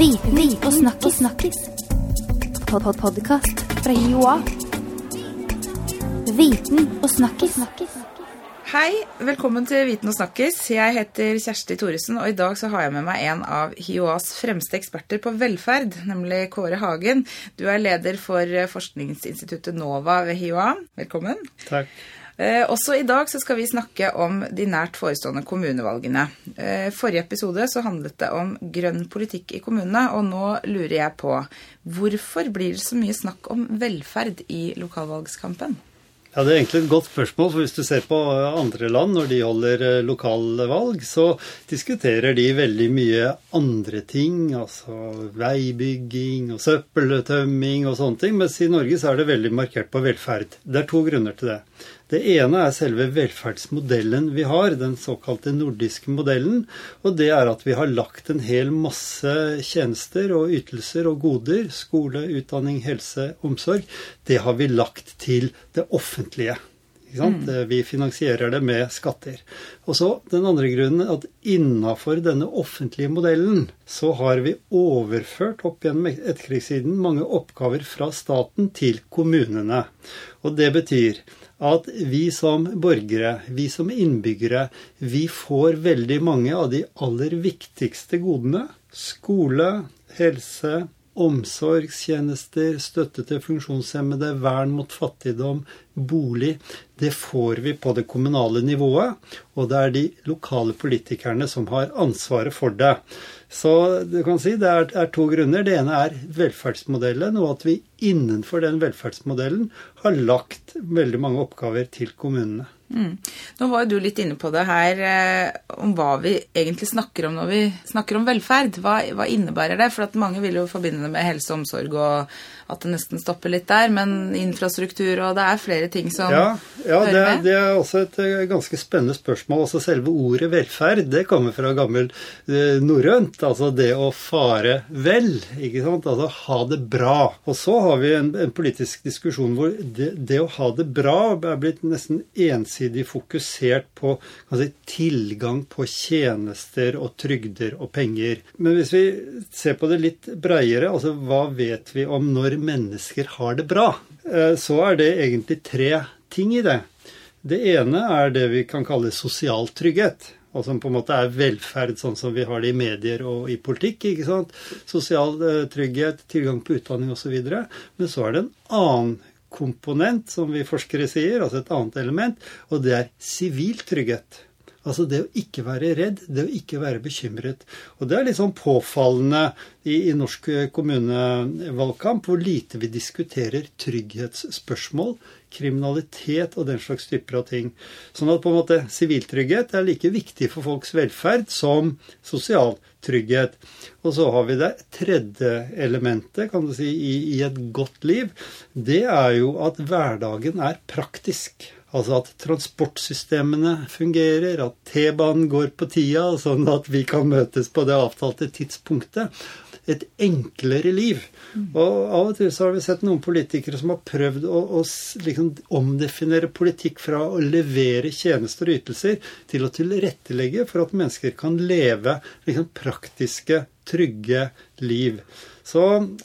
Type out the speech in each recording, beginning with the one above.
Viten og snakkis. snakkis. Pod -pod Podkast fra Joa. Viten og snakkis. Hei, velkommen til Viten og snakkis. Jeg heter Kjersti Thoresen, og i dag så har jeg med meg en av HiOAs fremste eksperter på velferd, nemlig Kåre Hagen. Du er leder for forskningsinstituttet NOVA ved HiOA. Velkommen. Takk. Eh, også i dag så skal vi snakke om de nært forestående kommunevalgene. Eh, forrige episode så handlet det om grønn politikk i kommunene, og nå lurer jeg på hvorfor blir det så mye snakk om velferd i lokalvalgskampen? Ja, Det er egentlig et godt spørsmål. for Hvis du ser på andre land, når de holder eh, lokalvalg, så diskuterer de veldig mye andre ting. Altså veibygging og søppeltømming og sånne ting. Mens i Norge så er det veldig markert på velferd. Det er to grunner til det. Det ene er selve velferdsmodellen vi har, den såkalte nordiske modellen. Og det er at vi har lagt en hel masse tjenester og ytelser og goder, skole, utdanning, helse, omsorg, det har vi lagt til det offentlige. Mm. Vi finansierer det med skatter. Og så Den andre grunnen at innafor denne offentlige modellen så har vi overført opp gjennom etterkrigssiden mange oppgaver fra staten til kommunene. Og det betyr at vi som borgere, vi som innbyggere, vi får veldig mange av de aller viktigste godene. Skole, helse, omsorgstjenester, støtte til funksjonshemmede, vern mot fattigdom, bolig. Det får vi på det kommunale nivået, og det er de lokale politikerne som har ansvaret for det. Så du kan si det er, er to grunner. Det ene er velferdsmodellen, og at vi innenfor den velferdsmodellen har lagt veldig mange oppgaver til kommunene. Mm. Nå var jo du litt inne på det her eh, om hva vi egentlig snakker om når vi snakker om velferd. Hva, hva innebærer det? For at mange vil jo forbinde det med helse og omsorg og at det nesten stopper litt der. Men infrastruktur og det er flere ting som ja, ja, hører det, med. det er også et eh, ganske spennende spørsmål. Altså Selve ordet velferd det kommer fra gammel eh, norrønt. Altså det å fare vel. ikke sant? Altså ha det bra. Og så har vi en, en politisk diskusjon hvor det, det, å ha det bra er blitt nesten ensidig fokusert på si, tilgang på tjenester og trygder og penger. Men hvis vi ser på det litt breiere, altså hva vet vi om når mennesker har det bra, eh, så er det egentlig tre ting i det. Det ene er det vi kan kalle sosial trygghet. Og som på en måte er velferd, sånn som vi har det i medier og i politikk. ikke sant? Sosial eh, trygghet, tilgang på utdanning osv. Men så er det en annen komponent, som vi forskere sier, altså et annet element, og det er sivil trygghet. Altså det å ikke være redd, det å ikke være bekymret. Og det er litt sånn påfallende i, i norsk kommunevalgkamp hvor lite vi diskuterer trygghetsspørsmål, kriminalitet og den slags typer av ting. Sånn at på en måte siviltrygghet er like viktig for folks velferd som sosial trygghet. Og så har vi det tredje elementet kan du si, i, i et godt liv. Det er jo at hverdagen er praktisk. Altså at transportsystemene fungerer, at T-banen går på tida, sånn at vi kan møtes på det avtalte tidspunktet. Et enklere liv. Og av og til så har vi sett noen politikere som har prøvd å, å liksom omdefinere politikk fra å levere tjenester og ytelser til å tilrettelegge for at mennesker kan leve liksom praktiske, trygge liv. Så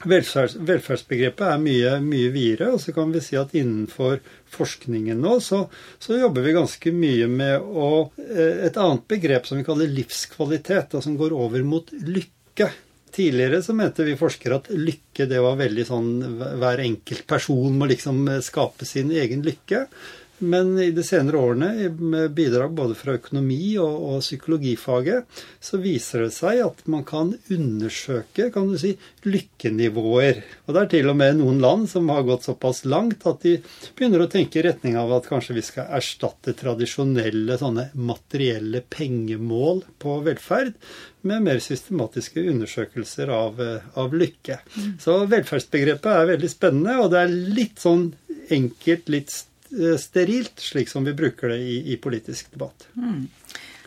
velferds, velferdsbegrepet er mye, mye videre. Og så kan vi si at innenfor forskningen nå, så, så jobber vi ganske mye med å, et annet begrep som vi kaller livskvalitet, og som går over mot lykke. Tidligere så mente vi forskere at lykke det var veldig sånn hver enkelt person må liksom skape sin egen lykke. Men i de senere årene, med bidrag både fra økonomi og, og, psykologifaget, så viser det seg at man kan undersøke kan du si, lykkenivåer. Og det er til og med noen land som har gått såpass langt at de begynner å tenke i retning av at kanskje vi skal erstatte tradisjonelle sånne materielle pengemål på velferd med mer systematiske undersøkelser av, av lykke. Mm. Så velferdsbegrepet er veldig spennende, og det er litt sånn enkelt, litt sterilt, slik som vi bruker det i, i politisk debatt. Mm.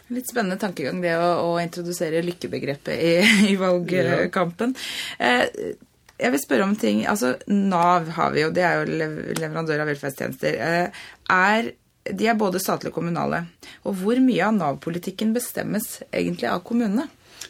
Litt spennende tankegang det å, å introdusere lykkebegrepet i, i valgkampen. Ja. Eh, jeg vil spørre om ting Altså, Nav har vi jo, det er jo leverandør av velferdstjenester. Eh, er, de er både statlige og kommunale. Og hvor mye av Nav-politikken bestemmes egentlig av kommunene?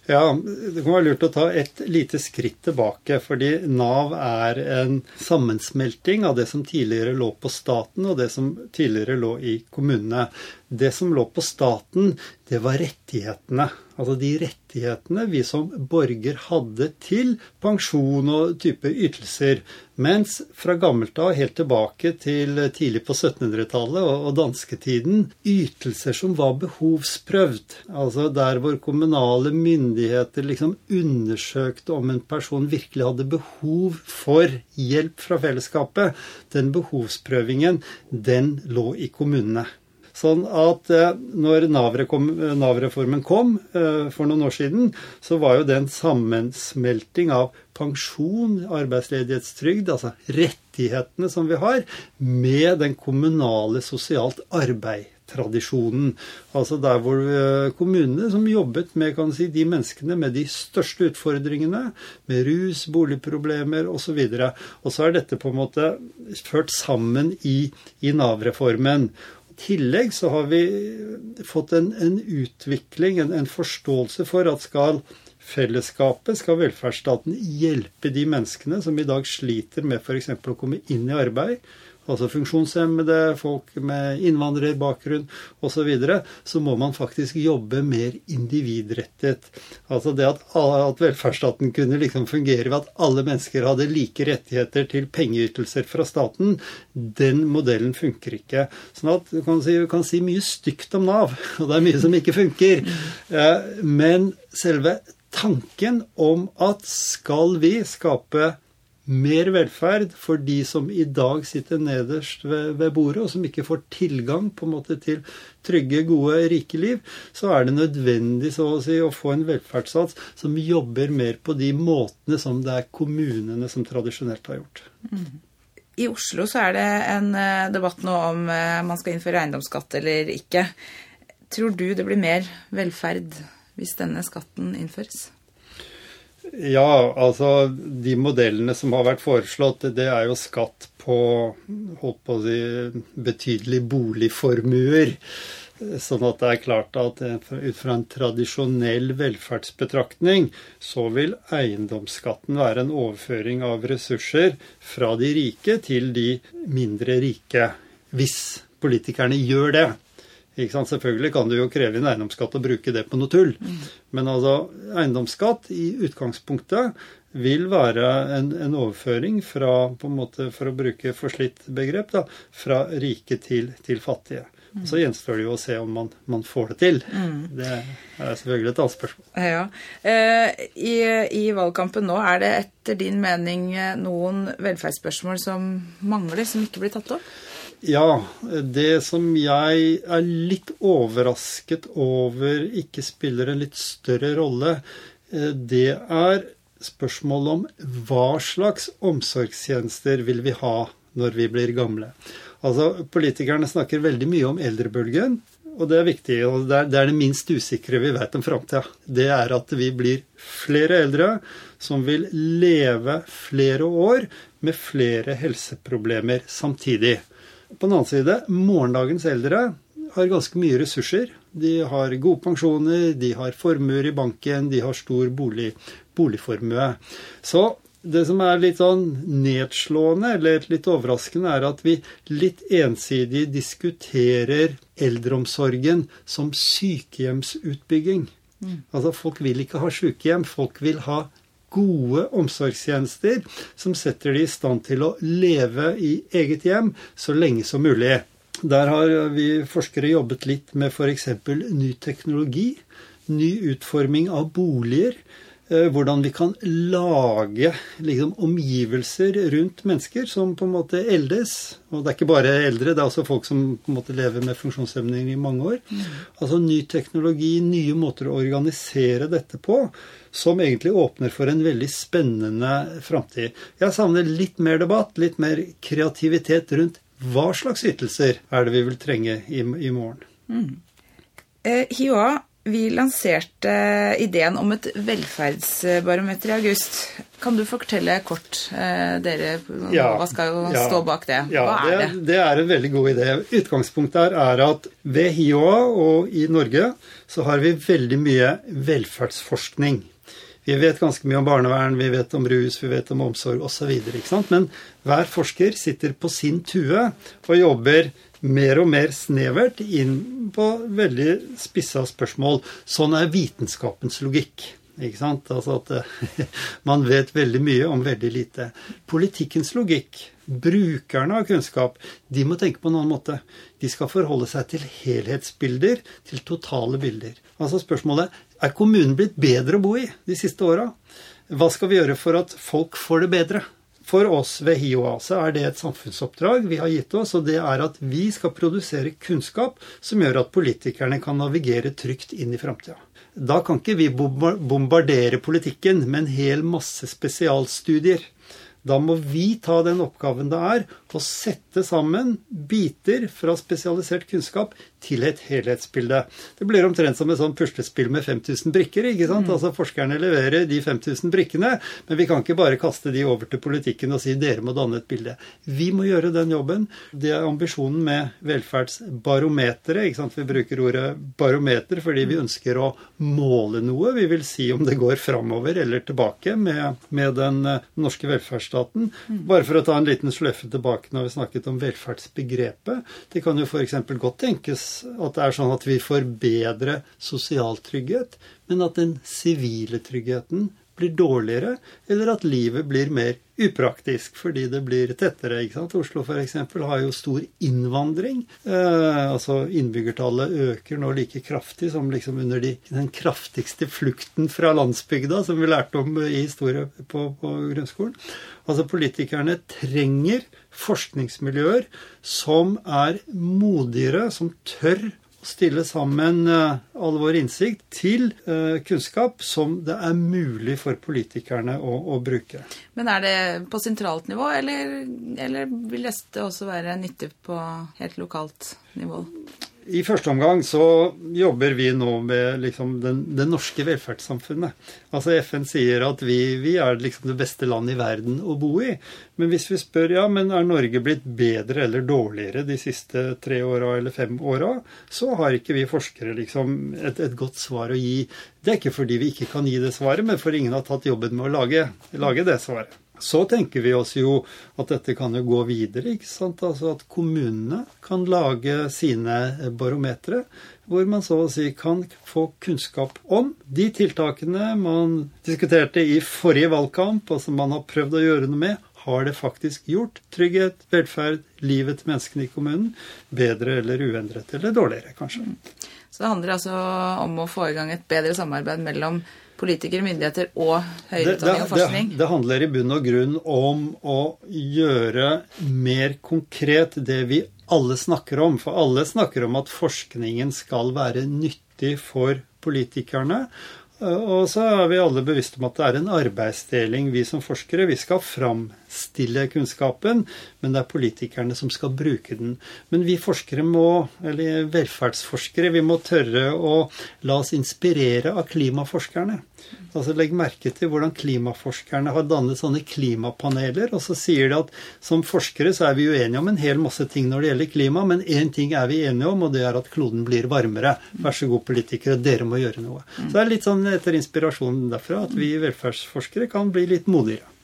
Ja, det kan være lurt å ta et lite skritt tilbake. Fordi Nav er en sammensmelting av det som tidligere lå på staten, og det som tidligere lå i kommunene. Det som lå på staten, det var rettighetene. Altså de rettighetene vi som borger hadde til pensjon og type ytelser. Mens fra gammelt av, helt tilbake til tidlig på 1700-tallet og dansketiden, ytelser som var behovsprøvd. Altså der hvor kommunale myndigheter liksom undersøkte om en person virkelig hadde behov for hjelp fra fellesskapet. Den behovsprøvingen, den lå i kommunene. Sånn at eh, når Nav-reformen kom eh, for noen år siden, så var jo det en sammensmelting av pensjon, arbeidsledighetstrygd, altså rettighetene som vi har, med den kommunale sosialt arbeid tradisjonen. Altså der hvor eh, kommunene som jobbet med kan si, de menneskene med de største utfordringene, med rus, boligproblemer osv. Og, og så er dette på en måte ført sammen i, i Nav-reformen tillegg så har vi fått en, en utvikling, en, en, forståelse for at skal fellesskapet, skal velferdsstaten hjelpe de menneskene som i dag sliter med f.eks. å komme inn i arbeid, altså funksjonshemmede, folk med innvandrerbakgrunn osv., så, videre, så må man faktisk jobbe mer individrettet. Altså det at, at velferdsstaten kunne liksom fungere ved at alle mennesker hadde like rettigheter til pengeytelser fra staten, den modellen funker ikke. Sånn at du kan si, du kan si mye stygt om Nav, og det er mye som ikke funker. Eh, men selve tanken om at skal vi skape mer velferd for de som i dag sitter nederst ved, ved, bordet, og som ikke får tilgang på en måte til trygge, gode, rike liv, så er det nødvendig så å si, å få en velferdssats som jobber mer på de måtene som det er kommunene som tradisjonelt har gjort. I Oslo så er det en eh, debatt nå om eh, man skal innføre eiendomsskatt eller ikke. Tror du det blir mer velferd hvis denne skatten innføres? Ja, altså de modellene som har vært foreslått, det er jo skatt på holdt på å si, betydelige boligformuer. Sånn at det er klart at ut fra en tradisjonell velferdsbetraktning, så vil eiendomsskatten være en overføring av ressurser fra de rike til de mindre rike. Hvis politikerne gjør det. Selvfølgelig kan du jo kreve inn eiendomsskatt og bruke det på noe tull. Men altså, eiendomsskatt i utgangspunktet vil være en, en, overføring fra, på en måte, for å bruke forslitt begrep, da, fra rike til, til fattige. Mm. Så gjenstår det jo å se om man, man får det til. Mm. Det er selvfølgelig et annet spørsmål. Ja. Eh, i, I valgkampen nå, er det etter din mening noen velferdsspørsmål som mangler, som ikke blir tatt opp? Ja, det som jeg er litt overrasket over ikke spiller en litt større rolle, eh, det er spørsmålet om hva slags omsorgstjenester vil vi ha når vi blir gamle. Altså, Politikerne snakker veldig mye om eldrebølgen, og det er viktig. og Det er det, minst usikre vi vet om framtida. Det er at vi blir flere eldre som vil leve flere år med flere helseproblemer samtidig. På den annen side, morgendagens eldre har ganske mye ressurser. De har gode pensjoner, de har formuer i banken, de har stor bolig, boligformue. Så det som er litt sånn nedslående, eller litt overraskende, er at vi litt ensidig diskuterer eldreomsorgen som sykehjemsutbygging. Mm. Altså, folk vil ikke ha sykehjem, folk vil ha gode omsorgstjenester som setter de i stand til å leve i eget hjem så lenge som mulig. Der har vi forskere jobbet litt med f.eks. ny teknologi, ny utforming av boliger. Eh, hvordan vi kan lage liksom, omgivelser rundt mennesker som på en måte eldes. Og det er ikke bare eldre, det er også folk som på en måte lever med funksjonshemninger i mange år. Mm. Altså ny teknologi, nye måter å organisere dette på som egentlig åpner for en veldig spennende framtid. Jeg savner litt mer debatt, litt mer kreativitet rundt hva slags ytelser er det vi vil trenge i, i morgen. Mm. Eh, HiOA Vi lanserte ideen om et velferdsbarometer i august. Kan du fortelle kort, eh, dere, Ja, hva skal jo ja. stå bak det? Ja, Hva er det? det? Det er en veldig god idé. Utgangspunktet her er at ved HiOA og i Norge så har vi veldig mye velferdsforskning. Vi vet ganske mye om barnevern, vi vet om rus, vi vet om omsorg osv. Men hver forsker sitter på sin tue og jobber mer og mer snevert inn på veldig spissa spørsmål. Sånn er vitenskapens logikk. Ikke sant? Altså at eh, man vet veldig mye om veldig lite. Politikkens logikk, brukerne av kunnskap, de må tenke på en annen måte. De skal forholde seg til helhetsbilder, til totale bilder. Altså spørsmålet er kommunen blitt bedre å bo i de siste åra? Hva skal vi gjøre for at folk får det bedre? For oss ved HiOASE er det et samfunnsoppdrag vi har gitt oss, og det er at vi skal produsere kunnskap som gjør at politikerne kan navigere trygt inn i framtida. Da kan ikke vi bombardere politikken med en hel masse spesialstudier. Da må vi ta den oppgaven det er å sette sammen biter fra spesialisert kunnskap til et helhetsbilde. Det blir omtrent som et sånn puslespill med 5000 brikker. ikke sant? Altså Forskerne leverer de 5000 brikkene, men vi kan ikke bare kaste de over til politikken og si dere må danne et bilde. Vi må gjøre den jobben. Det er ambisjonen med velferdsbarometeret. ikke sant? Vi bruker ordet barometer fordi vi ønsker å måle noe. Vi vil si om det går framover eller tilbake med, med den eh, norske velferdsstaten. Bare for å ta en liten sløyfe tilbake når vi snakket om velferdsbegrepet. Det kan jo f.eks. godt tenkes at det er sånn at vi får bedre sosial trygghet, men at den sivile tryggheten blir dårligere, eller at livet blir mer upraktisk fordi det blir tettere. ikke sant? Oslo f.eks. har jo stor innvandring. Eh, altså Innbyggertallet øker nå like kraftig som liksom under de, den kraftigste flukten fra landsbygda, som vi lærte om i historie på, på grunnskolen. Altså Politikerne trenger forskningsmiljøer som er modigere, som tør stille sammen uh, all vår innsikt til uh, kunnskap som det er mulig for politikerne å, å, bruke. Men er det på sentralt nivå, eller, eller vil dette også være nyttig på helt lokalt nivå? I første omgang så jobber vi nå med liksom den, det norske velferdssamfunnet. Altså FN sier at vi, vi, er liksom det beste landet i verden å bo i. Men hvis vi spør ja, men er Norge blitt bedre eller dårligere de siste tre åra eller fem åra, så har ikke vi forskere liksom et, et, godt svar å gi. Det er ikke fordi vi ikke kan gi det svaret, men for ingen har tatt jobben med å lage, lage det svaret. Så tenker vi oss jo at dette kan jo gå videre. ikke sant? Altså At kommunene kan lage sine barometre, hvor man så å si kan få kunnskap om de tiltakene man diskuterte i forrige valgkamp, og som man har prøvd å gjøre noe med. Har det faktisk gjort trygghet, velferd, livet til menneskene i kommunen bedre eller uendret, eller dårligere, kanskje? Så det handler altså om å få i gang et bedre samarbeid mellom politikere, myndigheter og høyere utdanning og forskning? Det, det, handler i bunn og grunn om å gjøre mer konkret det vi alle snakker om. For alle snakker om at forskningen skal være nyttig for politikerne. Og så er vi alle bevisst om at det er en arbeidsdeling, vi som forskere. Vi skal framstille kunnskapen, men det er politikerne som skal bruke den. Men vi forskere må, eller velferdsforskere, vi må tørre å la oss inspirere av klimaforskerne. Altså Legg merke til hvordan klimaforskerne har dannet sånne klimapaneler. Og så sier de at som forskere så er vi uenige om en hel masse ting når det gjelder klima, men én ting er vi enige om, og det er at kloden blir varmere. Vær så god, politikere, dere må gjøre noe. Så det er litt sånn etter inspirasjonen derfra at vi velferdsforskere kan bli litt modigere.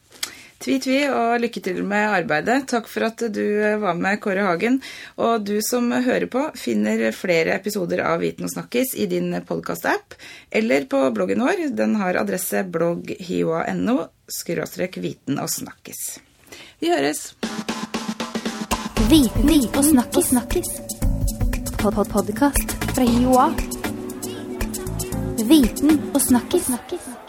Tvi-tvi og lykke til med arbeidet. Takk for at du var med, Kåre Hagen. Og du som hører på, finner flere episoder av Viten og snakkis i din podkast-app eller på bloggen vår. Den har adresse blogghioa.no skråstrek viten og snakkis. Vi høres. Viten og snakkis. snakkis. Pod-pod-podkast fra Joa. Viten og snakkis. snakkis.